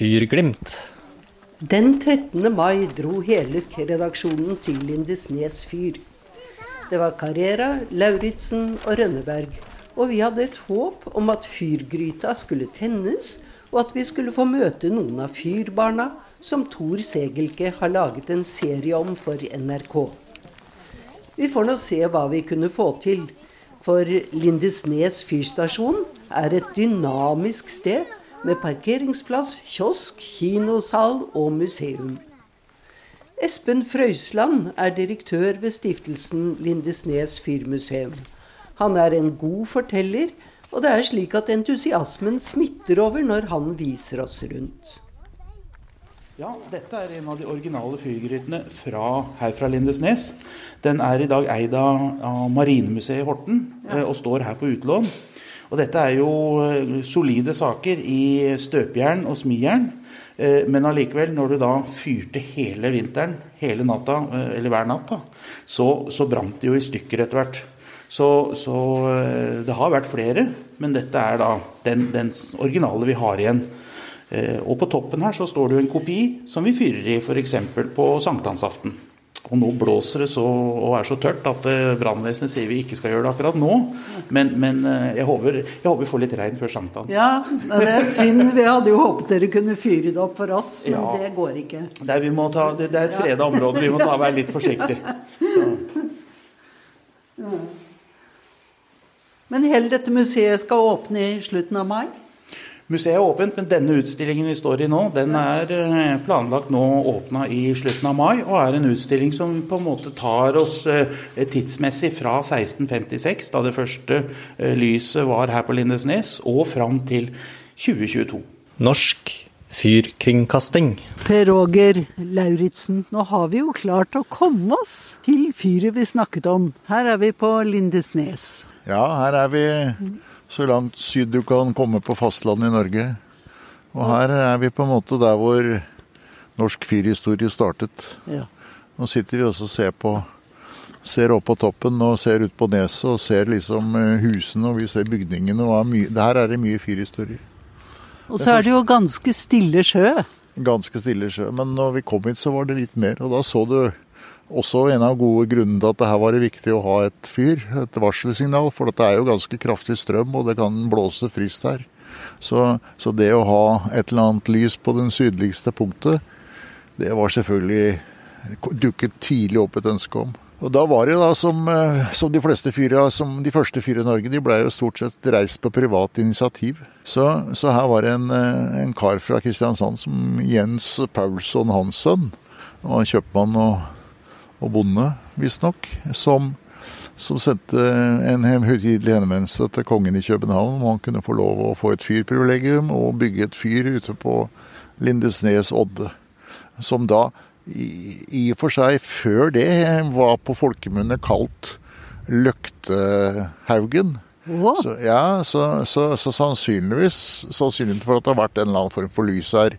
Fyrglimt. Den 13. mai dro hele redaksjonen til Lindesnes fyr. Det var Carrera, Lauritzen og Rønneberg. Og vi hadde et håp om at fyrgryta skulle tennes, og at vi skulle få møte noen av fyrbarna som Tor Segelke har laget en serie om for NRK. Vi får nå se hva vi kunne få til. For Lindesnes fyrstasjon er et dynamisk sted med parkeringsplass, kiosk, kinosal og museum. Espen Frøysland er direktør ved stiftelsen Lindesnes fyrmuseum. Han er en god forteller, og det er slik at entusiasmen smitter over når han viser oss rundt. Ja, dette er en av de originale fyrgrytene fra, her fra Lindesnes. Den er i dag eid av, av Marinemuseet i Horten ja. og står her på utlån. Og dette er jo eh, solide saker i støpejern og smijern. Eh, men allikevel, når du da fyrte hele vinteren, hele natta, eh, eller hver natt, da, så, så brant det jo i stykker etter hvert. Så, så, det har vært flere, men dette er da den, den originale vi har igjen. Og på toppen her så står det jo en kopi som vi fyrer i f.eks. på sankthansaften. Og nå blåser det så, og er så tørt at uh, brannvesenet sier vi ikke skal gjøre det akkurat nå. Men, men uh, jeg, håper, jeg, håper, vi får litt regn før sankthans. Ja, det er synd. Vi hadde jo håpet dere kunne fyre det opp for oss, men ja. det går ikke. Det er, ta, det, det er et freda område, vi må ta, være litt forsiktige. Men hele dette museet skal åpne i slutten av mai? Museet er åpent, men denne utstillingen vi står i nå, den er eh, planlagt nå åpna i slutten av mai, og er en utstilling som på en måte tar oss eh, tidsmessig fra 1656, da det første eh, lyset var her på Lindesnes, og fram til 2022. Norsk fyrkringkasting. Per Roger Lauritzen, nå har vi jo klart å komme oss til fyret vi snakket om. Her er vi på Lindesnes. Ja, her er vi så langt syd du kan komme på fastlandet i Norge. Og her er vi på en måte der hvor norsk fyrhistorie startet. Ja. Nå sitter vi også og ser på ser opp på toppen og ser ut på neset og ser liksom eh, husene og vi ser bygningene. og mye, Her er det mye fyrhistorie. Og så er det jo ganske stille sjø. Ganske stille sjø. Men når vi kom hit, så var det litt mer. Og da så du også en av gode grunnene til at det her var det viktig å ha et fyr, et varselsignal. For det er jo ganske kraftig strøm, og det kan blåse frist her. Så, så, det å ha et eller annet lys på den sydligste punktet, det var selvfølgelig dukket tidlig opp et ønske om. Og da var det da som, eh, som de fleste fyra, som de første fyra i Norge, de ble jo stort sett reist på privat initiativ. Så, så her var det en, eh, en, kar fra Kristiansand som Jens Paulsson Hansson, og kjøpmann og og bonde, visstnok, som, som sendte en høytidelig henvendelse til kongen i København om han kunne få lov å få et fyrprivilegium og bygge et fyr ute på Lindesnes odde. Som da i og for seg før det var på folkemunne kalt Løktehaugen. Så, ja, så, så, så, sannsynligvis sannsynligvis for at det har vært en eller annen form for lys her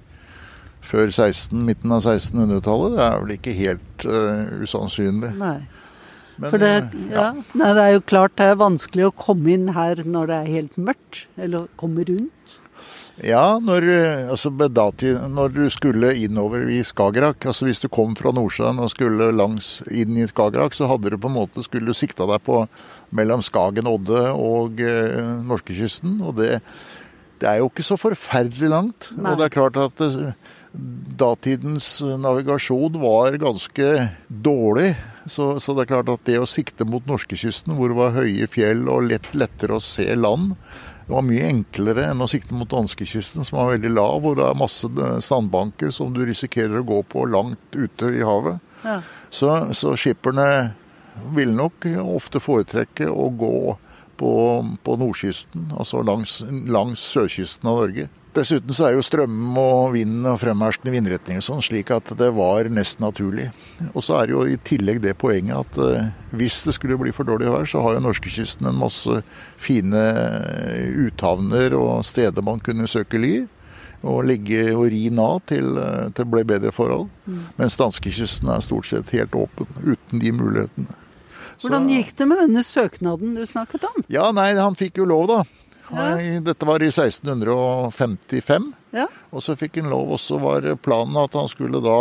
før 16, midten av 1600-tallet. Det er vel ikke helt uh, usannsynlig. Nei. Men, For det, ja. ja. Nei, det er jo klart det er vanskelig å komme inn her når det er helt mørkt, eller komme rundt. Ja, når, eh, altså datid, når du skulle innover i Skagerrak, altså hvis du kom fra Nordsjøen og skulle langs inn i Skagerrak, så hadde du på en måte, skulle du sikta deg på mellom Skagen, Odde og eh, norskekysten. Og det, det, er jo ikke så forferdelig langt. Nei. Og det er klart at det, datidens navigasjon var ganske dårlig. Så, så, det er klart at det å sikte mot norskekysten, hvor det var høye fjell og lett, lettere å se land, det var mye enklere enn å sikte mot danskekysten, som var veldig lav, hvor det er masse sandbanker som du risikerer å gå på langt ute i havet. Ja. Så, så skipperne ville nok ofte foretrekke å gå på, på nordkysten, altså langs, langs sørkysten av Norge. Dessuten så er jo strøm og vind og fremherskende vindretninger sånn, slik at det var nesten naturlig. Og så er det jo i tillegg det poenget at uh, hvis det skulle bli for dårlig vær, så har jo norskekysten en masse fine eh, uthavner og steder man kunne søke ly. Og ligge og ri na til, til det ble bedre forhold. Mm. Mens danskekysten er stort sett helt åpen, uten de mulighetene. Hvordan gikk det med denne søknaden du snakket om? Ja, nei, Han fikk jo lov, da. Ja. Dette var i 1655. Ja. Og så fikk han lov, og så var planen at han skulle da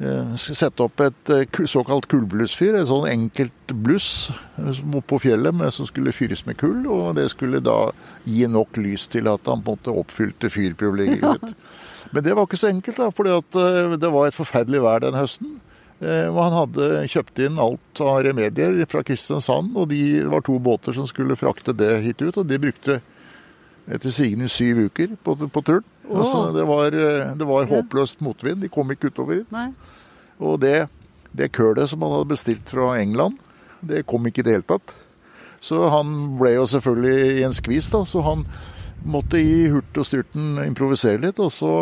eh, sette opp et eh, såkalt kullblussfyr. Et sånn enkelt bluss eh, oppe på fjellet med, som skulle fyres med kull. Og det skulle da gi nok lys til at han på en måte oppfylte fyrprivilegiet sitt. Men det var ikke så enkelt, da, for det var et forferdelig vær den høsten. Eh, Og han hadde kjøpt inn alt av remedier fra Kristiansand, og de, det var to båter som skulle frakte det hit ut. Og de brukte etter sigende syv uker på, på turen. Altså, det var, eh, det var håpløst motvind. De kom ikke utover hit. Nei. Og det, det kølet som han hadde bestilt fra England, det kom ikke i det hele tatt. Så han ble jo selvfølgelig i en skvis, da. Så han måtte i hurt og styrten improvisere litt. Og så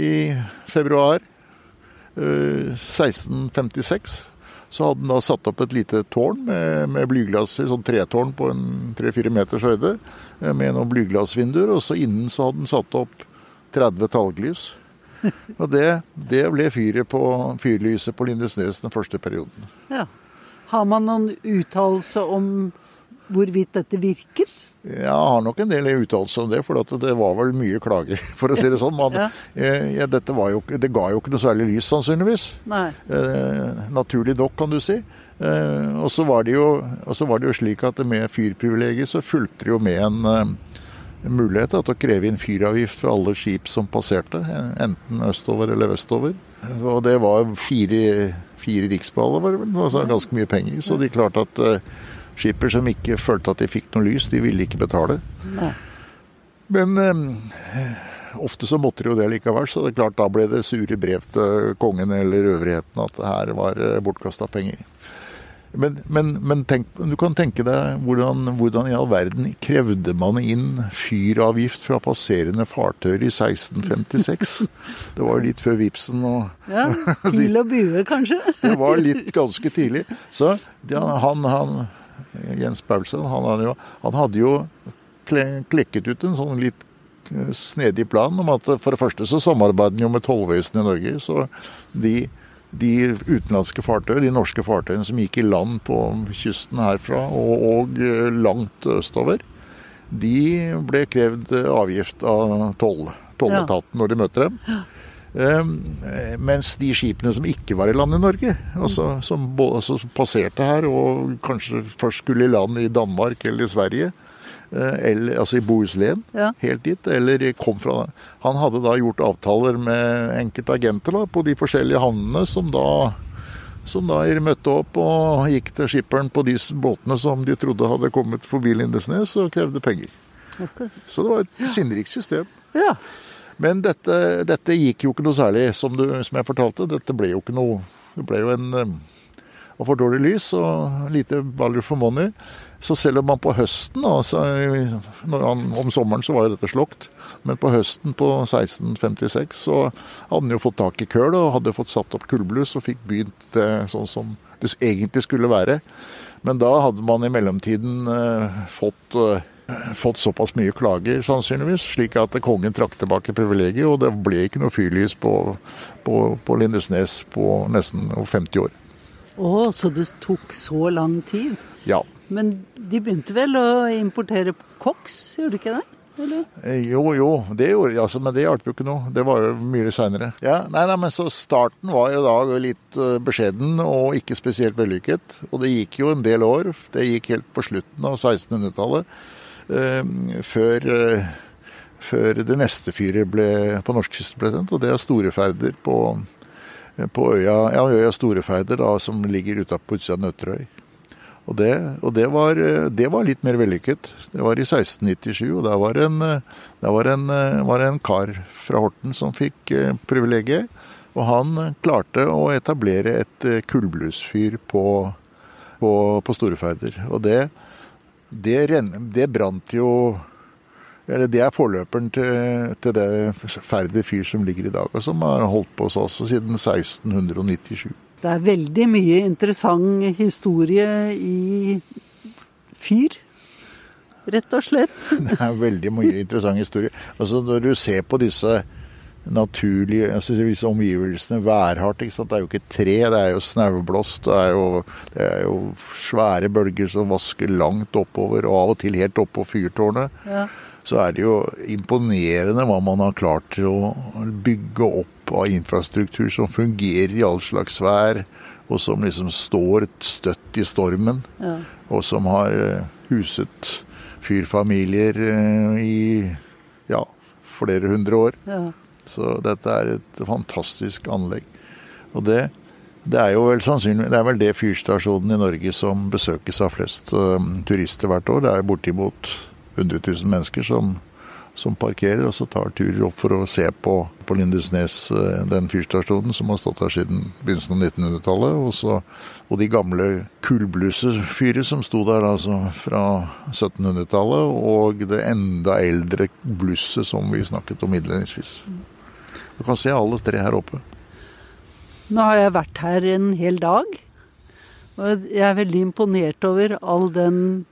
i februar 1656 så hadde han da satt opp et lite tårn med, med blyglass i sånn tretårn på en tre-fire meters høyde, eh, med noen blyglassvinduer. Og så innen så hadde han satt opp 30 talglys. Og det, det ble fyret på fyrlyset på Lindesnes den første perioden. Ja. Har man noen uttalelse om hvorvidt dette virket? Jeg har nok en del uttalelser om det, for at det var vel mye klager, for å si det sånn. Man, Ja. eh, dette var jo, det ga jo ikke noe særlig lys, sannsynligvis. Eh, naturlig nok, kan du si. Eh, og så var, det jo, og så var det jo slik at med fyrprivilegiet så fulgte det jo med en, eh, mulighet da, til å kreve inn fyravgift for alle skip som passerte, enten østover eller vestover. Og det var fire, fire riksballer, var det vel, altså ganske mye penger. Så de klarte at eh, skipper som ikke følte at de fikk noe lys, de ville ikke betale. Nei. Men eh, ofte så måtte de jo det likevel, så det er klart da ble det sure brev til kongen eller øvrigheten at det her var bortkasta penger. Men, men, men tenk, du kan tenke deg hvordan, hvordan i all verden krevde man inn fyravgift fra passerende fartøyer i 1656? Det var jo litt før Vipsen og Ja, Pil og bue, kanskje? det var litt ganske tidlig. Så ja, han, han, Jens Paulsen, han, hadde jo- han hadde jo klekket ut en sånn litt eh, snedig plan om at for det første så samarbeider han jo med tollvesenet i Norge. Så de, de utenlandske fartøyene, de norske fartøyene som gikk i land på kysten herfra og, og eh, langt østover, de ble krevd avgift av toll, tolletaten når de møter dem. Um, mens de skipene som ikke var i land i Norge, altså, som, altså, som passerte her og kanskje først skulle i land i Danmark eller i Sverige, eh, eller, altså i Bohuslän, Ja. helt dit, eller kom fra Han hadde da gjort avtaler med enkelte agenter da, på de forskjellige havnene som da som da møtte opp og gikk til skipperen på de båtene som de trodde hadde kommet forbi Lindesnes og krevde penger. Okay. Så det var et sinnrikt system. Ja. Men dette, dette gikk jo ikke noe særlig, som, du, som jeg fortalte. Dette ble jo ikke noe Det ble jo en og for dårlig lys og lite value for money. Så selv om man på høsten, altså, han, om sommeren så var jo dette slokt, men på høsten på 1656 så hadde han jo fått tak i køl og hadde fått satt opp kullbluss og fikk begynt det sånn som det egentlig skulle være. Men da hadde man i mellomtiden eh, fått eh, fått såpass mye klager, sannsynligvis, slik at kongen trakk tilbake privilegiet, og det ble ikke noe fyrlys på, på, på Lindesnes på nesten 50 år. Å, så det tok så lang tid. Ja. Men de begynte vel å importere koks, gjorde de ikke det? Eller? Eh, Jo, jo, det gjorde de, altså, men det hjalp jo ikke noe. Det var jo mye seinere. Ja, nei, nei, men så starten var jo da litt eh, beskjeden og ikke spesielt vellykket. Og det gikk jo en del år. Det gikk helt på slutten av 1600-tallet. Eh, før, eh, før det neste fyret ble, på norskkysten ble tent, og det er Storeferder på, eh, på øya, ja, øya Storeferder, da, som ligger utapå utsida av Nøtterøy. Og, det, og det, var, det var litt mer vellykket. Det var i 1697, og der var en, der var en, var en kar fra Horten som fikk privilegiet. Og han klarte å etablere et kullblusfyr på, på, på Storeferder. Og det, det, det brant jo eller Det er forløperen til, til det ferdige fyr som ligger i dag, og som har holdt på hos oss siden 1697. Det er veldig mye interessant historie i fyr, rett og slett. Det er veldig mye interessant historie. Altså Når du ser på disse naturlige altså disse omgivelsene værhardt. ikke sant? Det er jo ikke tre, det er jo snaublåst. Det, er jo- det er jo svære bølger som vasker langt oppover, og av og til helt oppå fyrtårnet. Så er det jo imponerende hva man har klart til å bygge opp av infrastruktur som fungerer i all slags vær, og som liksom står støtt i stormen. Og som har eh, huset fyrfamilier eh, i ja, flere hundre år. Ja. Så dette er et fantastisk anlegg. Og det, det er jo vel sannsynlig Det er vel det fyrstasjonen i Norge som besøkes av flest eh, turister hvert år. Det er bortimot 100 000 mennesker som, som parkerer og så tar turer opp for å se på, på Lindesnes, eh, den fyrstasjonen som har stått her siden begynnelsen av 1900-tallet. Og, og de gamle kullblussefyret som sto der altså fra 1700-tallet, og det enda eldre blusset som vi snakket om innledningsvis. Du kan se alle tre her oppe. Nå har jeg vært her en hel dag, og jeg er veldig imponert over all den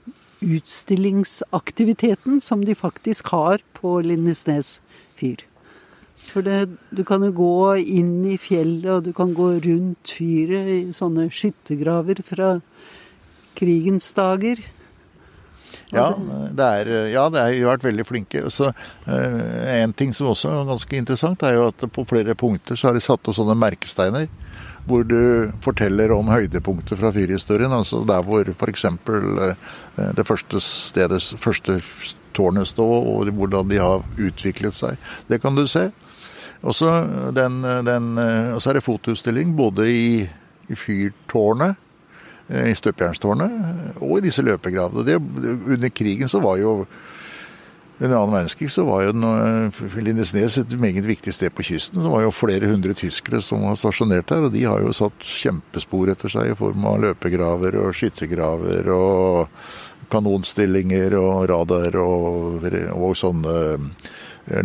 utstillingsaktiviteten som de faktisk har på Lindesnes fyr. For det, du kan jo gå inn i fjellet, og du kan gå rundt fyret i sånne skyttergraver fra krigens dager. Ja, det er, ja, det er, vært veldig flinke. Så, eh, en ting som også er ganske interessant, er jo at på flere punkter så har de satt opp sånne merkesteiner. Hvor du forteller om høydepunkter fra fyrhistorien. Altså der hvor f.eks. det første stedet, første tårnet står, og hvordan de har utviklet seg. Det kan du se. Og så så er det fotoutstilling både i, i fyrtårnet eh, i støpejernstårnet og i disse løpegravene. Det, under krigen så var jo under annen verdenskrig så var jo den- Lindesnes et meget viktig sted på kysten. Det var jo flere hundre tyskere som var stasjonert der, og de har jo satt kjempespor etter seg i form av løpegraver og skyttergraver og kanonstillinger og radar og, og sånne eh,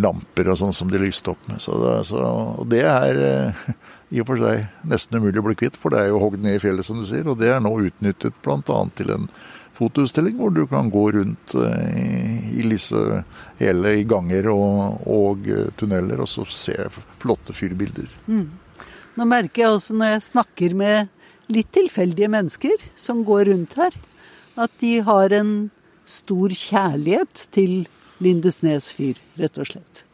lamper og sånn som de lyste opp med. Så det, så, og det er eh, i og for seg nesten umulig å bli kvitt, for det er jo hogd ned i fjellet, som du sier. Og det er nå utnyttet bl.a. til en fotoutstilling hvor du kan gå rundt eh, i, i disse hele i ganger og, og eh, tunneler og så se flotte fyrbilder. Nå merker jeg også når jeg snakker med litt tilfeldige mennesker som går rundt her, at de har en stor kjærlighet til Lindesnes fyr, rett og slett.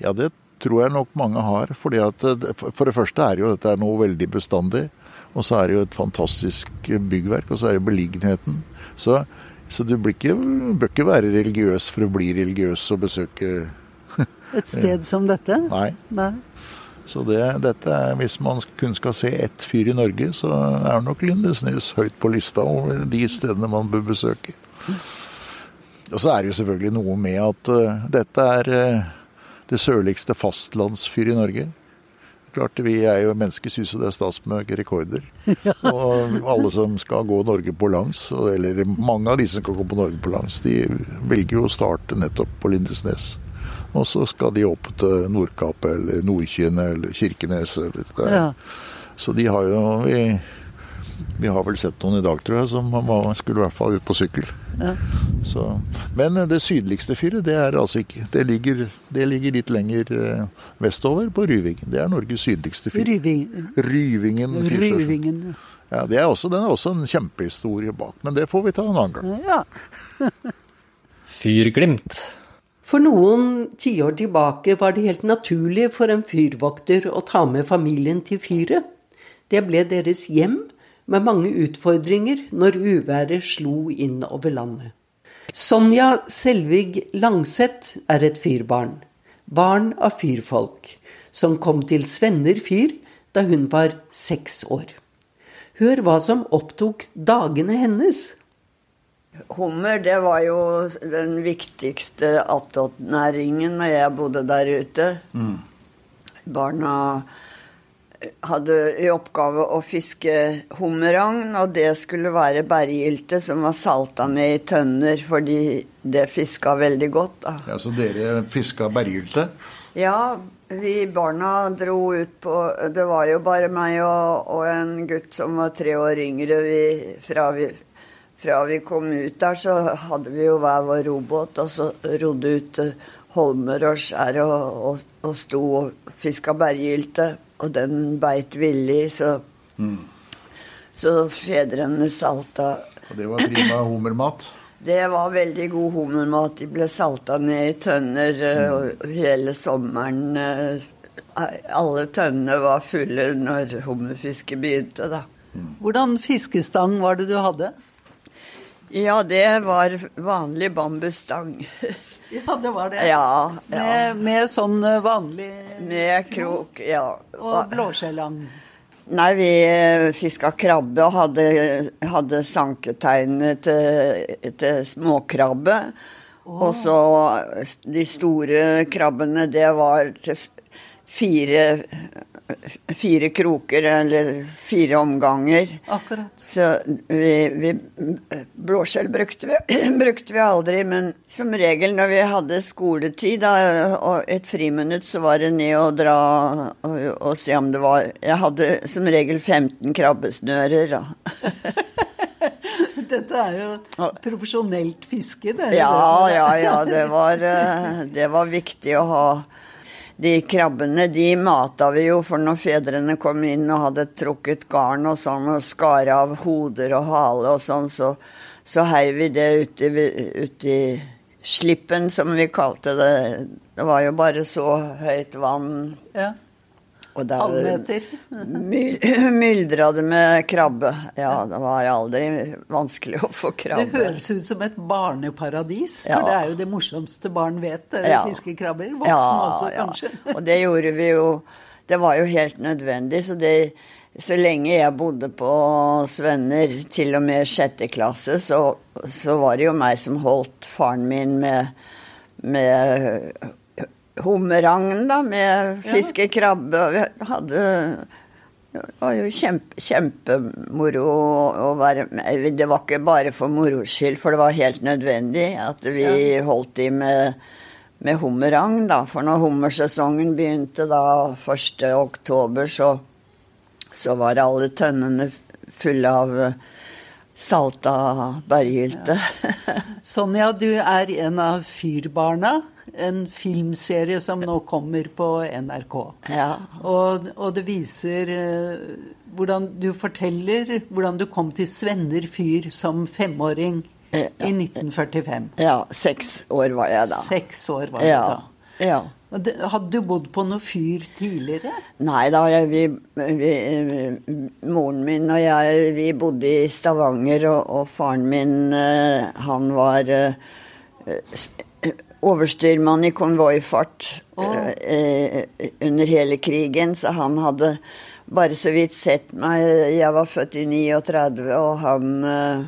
Ja, det tror jeg nok mange har. fordi at eh, For det første er jo dette noe veldig bestandig. Og så er det jo et fantastisk byggverk, og så er det beliggenheten. Så, så du blir ikke, bør ikke være religiøs for å bli religiøs og besøke Et sted som dette? Nei. Nei. Så det, dette er, hvis man kun skal se ett fyr i Norge, så er nok Lindesnes høyt på lista over de stedene man bør besøke. Og så er det jo selvfølgelig noe med at uh, dette er uh, det sørligste fastlandsfyr i Norge. Klart, Vi er jo menneskets hus, og det er stas med rekorder. Og alle som skal gå Norge på langs, eller mange av de som skal gå på Norge på langs, de velger jo å starte nettopp på Lindesnes. Og så skal de opp til Nordkapp eller Nordkinn eller Kirkenes. Eller. Ja. Så de har jo vi, vi har vel sett noen i dag, tror jeg, som var- skulle i hvert fall ut på sykkel. Ja. Så, men det sydligste fyret, det er altså ikke Det ligger, det ligger litt lenger eh, vestover, på Ryvingen. Det er Norges sydligste fyr. Ryving, Ryvingen. Ryvingen. Ja, det er også, den er også en kjempehistorie bak, men det får vi ta en annen gang. Ja. Fyrglimt. For noen tiår tilbake var det helt naturlig for en fyrvokter å ta med familien til fyret. Det ble deres hjem, med mange utfordringer når uværet slo inn over landet. Sonja Selvig Langseth er et fyrbarn. Barn av fyrfolk, som kom til Svenner fyr da hun var seks år. Hør hva som opptok dagene hennes. Hummer, det var jo den viktigste attåtnæringen når jeg bodde der ute. Barna hadde i oppgave å fiske hummeragn, og det skulle være berggylte som var salta ned i tønner, fordi det fiska veldig godt. da. Ja, Så dere fiska berggylte? Ja, vi barna dro ut på Det var jo bare meg og, og en gutt som var tre år yngre. Vi, fra, vi, fra vi kom ut der, så hadde vi jo hver vår robåt, og så rodde ut holmer og skjær og, og, og sto og fiska berggylte, og den beit villig, så Så fedrene salta Og det var prima hummermat. Det var veldig god hummermat. De ble salta ned i tønner mm. hele sommeren. eh, Alle tønnene var fulle når hummerfisket begynte, da. Hvordan fiskestang var det du hadde? Ja, det var vanlig bambusstang. Ja, det var det. Ja, ja. Med, med sånn eh, vanlig Med krok, ja. og blåskjellam. Nei, vi fiska krabbe og hadde, hadde sanketegnene til, til småkrabbe. Og så de store krabbene, det var til fire, fire kroker, eller fire omganger. Akkurat. Så vi, vi Blåskjell brukte vi, brukte vi aldri, men som regel når vi hadde skoletid da, og et friminutt, så var det ned og dra og, og se om det var Jeg hadde som regel 15 krabbesnører, da. Dette er jo profesjonelt fiske. Det Ja, ja, ja. Det var, eh, det var viktig å ha De krabbene de mata vi jo, for når fedrene kom inn og hadde trukket garn og sånn, og skar av hoder og hale og sånn, så, så heiv vi det uti, uti slippen, som vi kalte det. Det var jo bare så høyt vann. Ja. Og der Allmeter. myldra det med krabbe. Ja, det var aldri vanskelig å få krabbe. Det høres ut som et barneparadis, for Ja. det er jo det morsomste barn vet. Er Ja. fiskekrabber. Voksne ja, også, kanskje. Ja. Og det gjorde vi jo Det var jo helt nødvendig. Så, det, så lenge jeg bodde på Svenner, til og med sjette klasse, så, så var det jo meg som holdt faren min med, med hummeragn, da, med fiske krabbe. Og vi hadde det var jo kjempe, kjempemoro å være med. Det var ikke bare for moro skyld, for det var helt nødvendig at vi holdt i med, med hummerang, da. For når hummersesongen begynte da 1. oktober, så, så var alle tønnene fulle av salta salta Ja. Sonja, du er en av Fyrbarna, en filmserie som nå kommer på NRK. ja. Og, og det viser eh, hvordan du forteller hvordan du kom til Svenner fyr som femåring ja. i 1945. ja. Seks år var jeg da. Seks år var ja. Ja. da. ja. Hadde du bodd på noe fyr tidligere? Nei da, jeg, vi, vi, moren min og jeg, vi bodde i Stavanger, og, og faren min, eh, han var eh, overstyrmann i konvoifart oh. eh, under hele krigen, så han hadde bare så vidt sett meg. Jeg var født i 39, og han eh,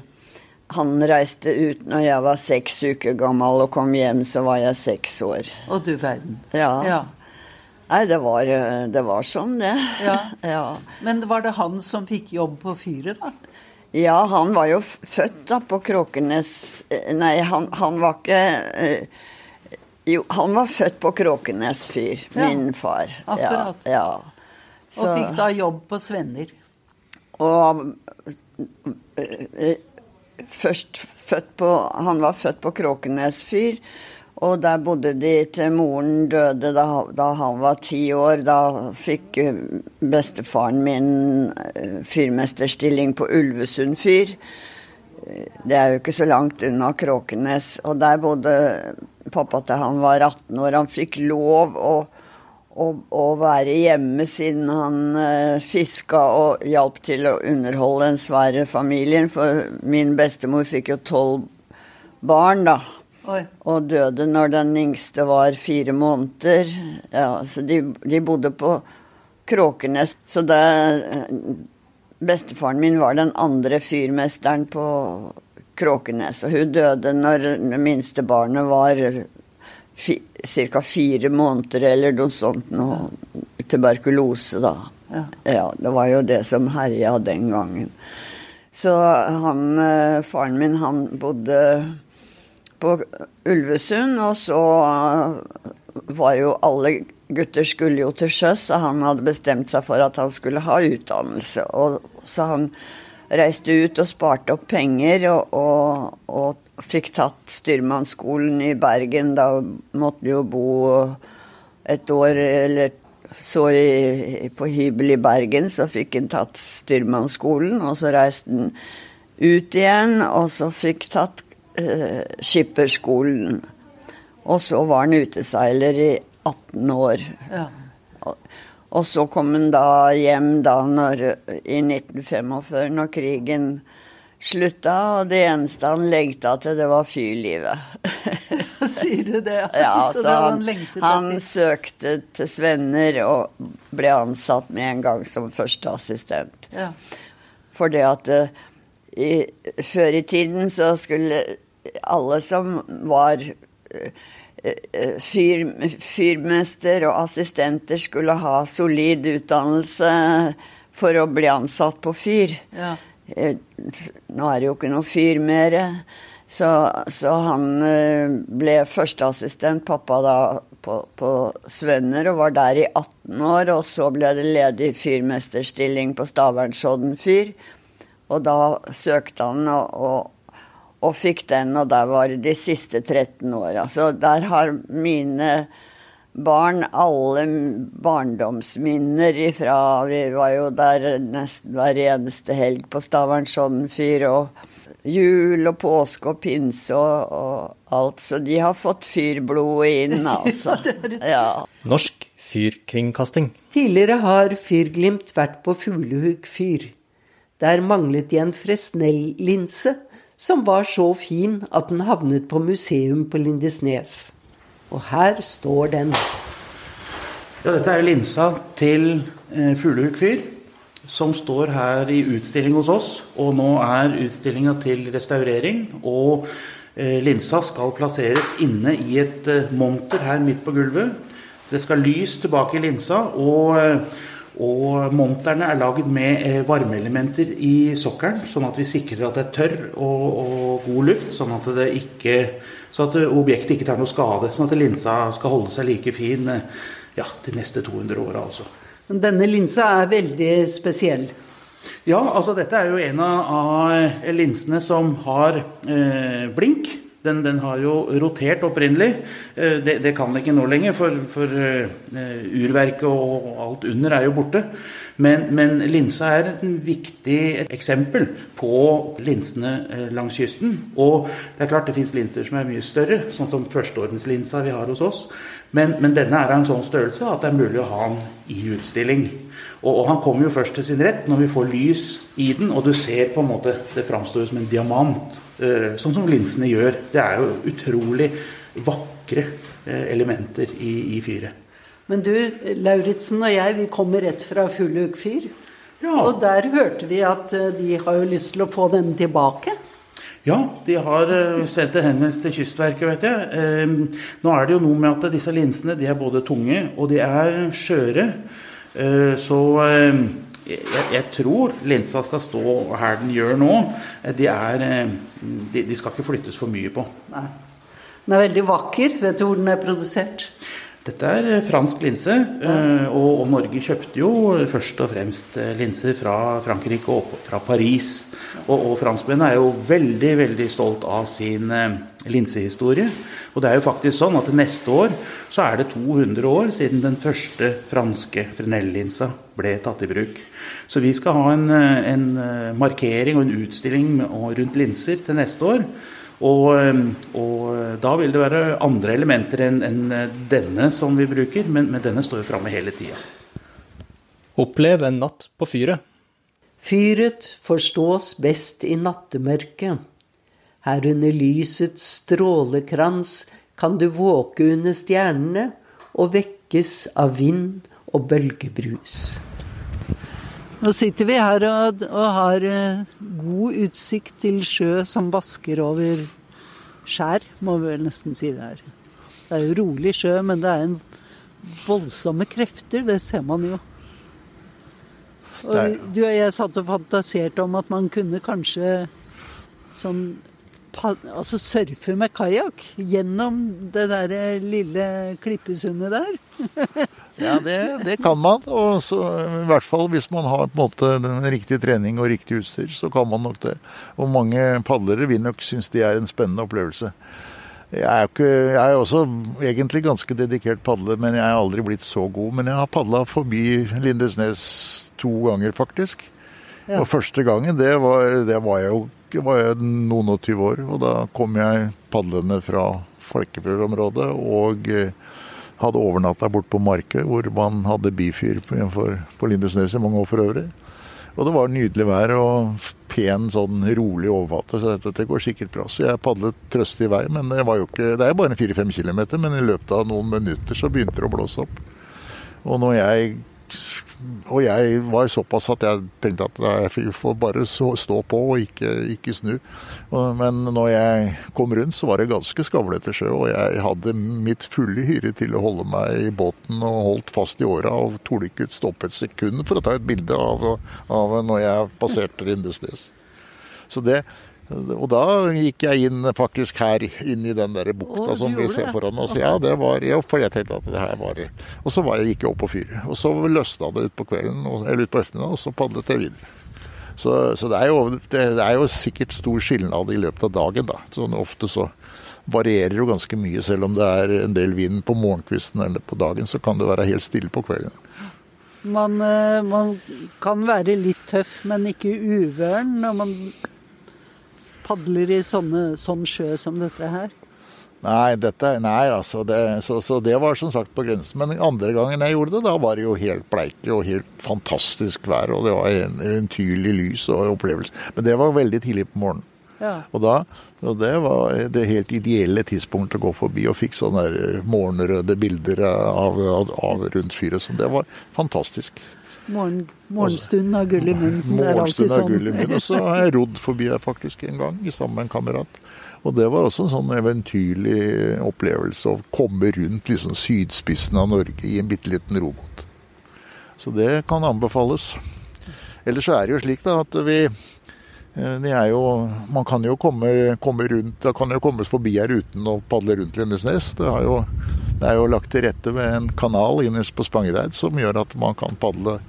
han reiste ut når jeg var seks uker gammel og kom hjem, så var jeg seks år. Og du verden. Ja. ja. Nei, det var, det var sånn, det. Ja. ja. Men var det han som fikk jobb på fyret, da? Ja, han var jo født da på Kråkenes eh, Nei, han, han var ikke eh, Jo, han var født på Kråkenes fyr, Ja, min far. akkurat. Ja, ja. Og fikk da jobb på Svenner. Og eh, først født på Han var født på Kråkenes fyr. Og der bodde de til moren døde da, da han var ti år. Da fikk eh, bestefaren min eh, fyrmesterstilling på Ulvesund fyr. Det er jo ikke så langt unna Kråkenes. Og der bodde pappa til han var 18 år. Han fikk lov å, å, å være hjemme siden han uh, fiska og hjalp til å underholde den svære familien. For min bestemor fikk jo tolv barn, da. Oi. Og døde når den yngste var fire måneder. Ja, så de, de bodde på Kråkenes. Så det Bestefaren min var den andre fyrmesteren på Kråkenes. Og hun døde når det minste barnet var fi, ca. fire måneder eller noe sånt. Noe tuberkulose, da. Ja. ja, det var jo det som herja den gangen. Så han, eh, faren min, han bodde på Ulvesund, og så eh, var jo alle gutter skulle jo til sjøs, og han hadde bestemt seg for at han skulle ha utdannelse. Og, så han reiste ut og sparte opp penger og, og, og, fikk tatt styrmannsskolen i Bergen. Da måtte jo bo et år eller så i, på hybel i Bergen, så fikk han tatt styrmannsskolen. Og så reiste han ut igjen, og så fikk tatt eh, skipperskolen. Og så var han uteseiler i 18 år. Ja. Og så kom han da hjem da når, i 1945, når krigen slutta, og det eneste han lengta til, det var fyrlivet. Sier du det? Ja, så så det han, han han søkte til Svenner og ble ansatt med en gang som førsteassistent. Ja. Det at eh, i, før i tiden så skulle alle som var eh, fyr, fyrmester og assistenter skulle ha solid utdannelse for å bli ansatt på fyr. Ja. Eh, Nå er det jo ikke noe fyr mer. Så, så han eh, ble førsteassistent, pappa da, på, på Svenner, og var der i 18 år. Og så ble det ledig fyrmesterstilling på Stavernsodden fyr. Og da søkte han og, og, og fikk den, og der var det de siste 13 åra. Så der har mine barn alle barndomsminner ifra Vi var jo der nesten hver eneste helg på Stavern fyr. og jul og påske og pinse og, og alt. Så de har fått fyrblodet inn, altså. Ja. Norsk fyrkringkasting. Tidligere har Fyrglimt vært på Fuglehuk fyr. Der manglet de en Fresnel-linse, som var så fin at den havnet på museum på Lindesnes. Og her står den. Ja, dette er linsa til eh, Fuglehuk fyr, som står her i utstilling hos oss. Og nå er utstillinga til restaurering. Og eh, linsa skal plasseres inne i et eh, monter her midt på gulvet. Det skal lys tilbake i linsa, og, eh, og monterne er laget med eh, varmeelementer i sokkelen, sånn at vi sikrer at det er tørr og, og god luft, sånn at det ikke så at objektet ikke tar noe skade. Sånn at linsa skal holde seg like fin eh, ja, de neste 200 åra, altså. Men denne linsa er veldig spesiell. Ja, altså dette er jo en av linsene som har eh, blink. Den, den har jo rotert opprinnelig. Eh, det, det kan det ikke nå lenger, for, for eh, urverket og alt under er jo borte. Men, men linsa er et viktig eksempel på linsene eh, langs kysten. Og det er klart det fins linser som er mye større, sånn som førsteordenslinsa vi har hos oss. Men, men denne er av en sånn størrelse at det er mulig å ha den i utstilling. Og, og han kommer jo først til sin rett når vi får lys i den, og du ser på en måte Det framstår som en diamant, eh, sånn som linsene gjør. Det er jo utrolig vakre eh, elementer i, i fyret. Men du, Lauritzen og jeg, vi kommer rett fra Fuglehuk fyr. Ja. Og der hørte vi at eh, de har jo lyst til å få den tilbake. Ja, de har eh, sendt en henvendelse til Kystverket, vet jeg. Eh, nå er det jo noe med at disse linsene de er både tunge og de er skjøre. Eh, så eh, jeg, jeg tror linsa skal stå her den gjør nå. De, er, eh, de, de skal ikke flyttes for mye på. Nei. Den er veldig vakker. Vet du hvor den er produsert? Dette er fransk linse, eh, og, Norge kjøpte jo først og fremst eh, linser fra Frankrike og fra Paris. Og, franskmennene er jo veldig, veldig stolt av sin eh, linsehistorie. Og det er jo faktisk sånn at neste år så er det 200 år siden den første franske Fresnel-linsa ble tatt i bruk. Så vi skal ha en, en markering og en utstilling rundt linser til neste år. Og, eh, og da vil det være andre elementer enn en denne som vi bruker, men, men denne står jo framme hele tida. Opplev en natt på fyret. Fyret forstås best i nattemørket. Her under lysets strålekrans kan du våke under stjernene og vekkes av vind og bølgebrus. Nå sitter vi her og, og har eh, god utsikt til sjø som vasker over skjær, må vi vel nesten si det her. Det er jo rolig sjø, men det er en voldsomme krefter, det ser man jo. Og er- du og jeg satt og fantaserte om at man kunne kanskje sånn Altså surfe med kajakk gjennom det der lille klippesundet der. Ja, det, det kan man. Og så, I hvert fall hvis man har på en måte den riktige trening og riktig utstyr, så kan man nok det. Og mange padlere vil nok synes det er en spennende opplevelse. Jeg er, ikke, jeg er også egentlig ganske dedikert padler, men jeg er aldri blitt så god. Men jeg har padla forbi Lindesnes to ganger, faktisk. Ja. Og første gangen, det var, det var jeg jo det var jeg noen og tyve år. Og da kom jeg padlende fra Falkefjord-området og eh, hadde overnatta bort på Markøy, hvor man hadde bifyr på, på Lindesnes i mange år for øvrig. Og det var nydelig vær og pen, sånn rolig overflate, så dette, dette går sikkert bra. Så jeg padlet trøstig vei, men det var jo ikke Det er jo bare fire-fem kilometer, men i løpet av noen minutter så begynte det å blåse opp. Og når jeg og jeg var såpass at jeg tenkte at jeg får bare stå på og ikke, ikke snu. Men når jeg kom rundt, så var det ganske skavlete sjø, og jeg hadde mitt fulle hyre til å holde meg i båten og holdt fast i åra og torde ikke stoppe et sekund for å ta et bilde av, av når jeg passerte Lindesnes. Så det, og da gikk jeg inn faktisk her, inn i den der bukta Åh, som vi ser foran oss. Ja, det var ja, for jeg tenkte at det her var. Og så var jeg, gikk jeg opp på fyret. Og så løsna det utpå kvelden, eller utpå ettermiddagen, og så padlet jeg videre. Så, så det, er jo, det, det er jo sikkert stor skilnad i løpet av dagen, da. Sånn ofte så varierer jo ganske mye. Selv om det er en del vind på morgenkvisten eller på dagen, så kan det være helt stille på kvelden. Man, eh, man kan være litt tøff, men ikke uvøren når man padler i sånne, sånn sjø som dette her. Nei, dette, nei altså, det, så, så det var som sagt på grensen. Men andre gangen jeg gjorde det, da var det jo helt bleike og helt fantastisk vær. Og det var en eventyrlig lys og opplevelse. Men det var veldig tidlig på morgenen. Ja. Og da, og det var det helt ideelle tidspunktet å gå forbi og fikk sånne morgenrøde bilder av, av, av rundt fyret. Så det var fantastisk. Morgen, morgenstunden av gull i munnen. Morgenstunden har sånn. gull i munnen. Og så har jeg rodd forbi her faktisk en gang, sammen med en kamerat. Og det var også en sånn eventyrlig opplevelse å komme rundt liksom sydspissen av Norge i en bitte liten robåt. Så det kan anbefales. Ellers så er det jo slik da at vi eh, det er jo, Man kan jo komme, komme rundt, da kan jo kommes forbi her uten å padle rundt Lindesnes. Det, har jo, det er jo lagt til rette med en kanal innerst på Spangereid som gjør at man kan padle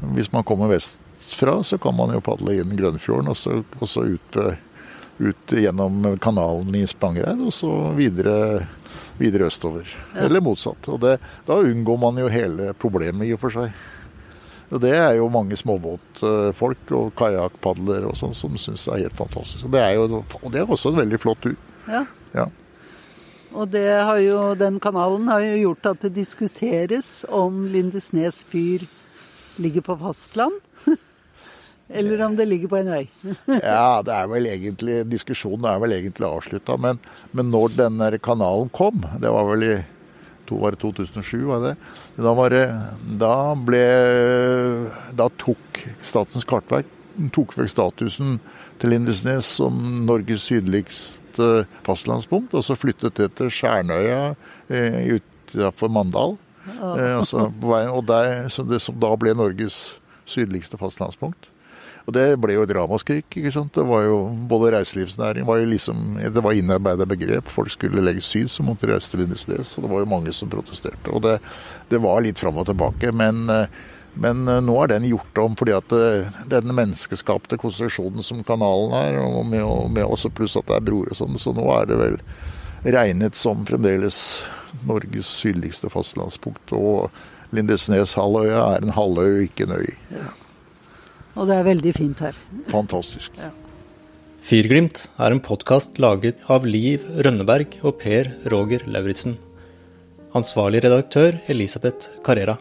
Hvis man kommer vestfra, så kan man jo padle inn Grønnfjorden og så, og så ut, eh, ut gjennom kanalen i Spangereid og så videre, videre østover. Eller motsatt. Og det, da unngår man jo hele problemet i og for seg. Og Det er jo mange småbåtfolk og kajakkpadlere og sånn som syns det er helt fantastisk. Og det er jo og det er også en veldig flott tur. Ja. Ja. Og det har jo, den kanalen har jo gjort at det diskuteres om Lindesnes fyr ligger på fastland. Eller om det ligger på en øy. ja, det er vel egentlig diskusjonen er vel egentlig avslutta. Men, men når den kanalen kom, det var vel i to, var det 2007, var det? Da, var det, da ble Da tok Statens kartverk tok vekk statusen til Lindesnes som Norges sydligste fastlandspunkt, og så flyttet det til Skjernøya eh, utenfor Mandal. Eh, altså, på veien, og der, så det som da ble Norges sydligste fastlandspunkt. Og det ble jo et ramaskrik. ikke sant? Det var jo, Både reiselivsnæring var jo liksom, det var innarbeida begrep. Folk skulle legge syd, så måtte de reise til Lindesnes. Og det var jo mange som protesterte. Og det, det var litt fram og tilbake. Men, eh, men eh, nå er den gjort om fordi at den menneskeskapte konstruksjonen som kanalen er, og med, og med også pluss at det er broer og sånn, så nå er det vel regnet som fremdeles Norges sydligste fastlandspunkt. Og Lindesnes-halvøya er en halvøy, ikke en øy. Og det er veldig fint her. Fantastisk. Fyrglimt er en podkast laget av Liv Rønneberg og Per Roger Lauritzen. Ansvarlig redaktør Elisabeth Carrera.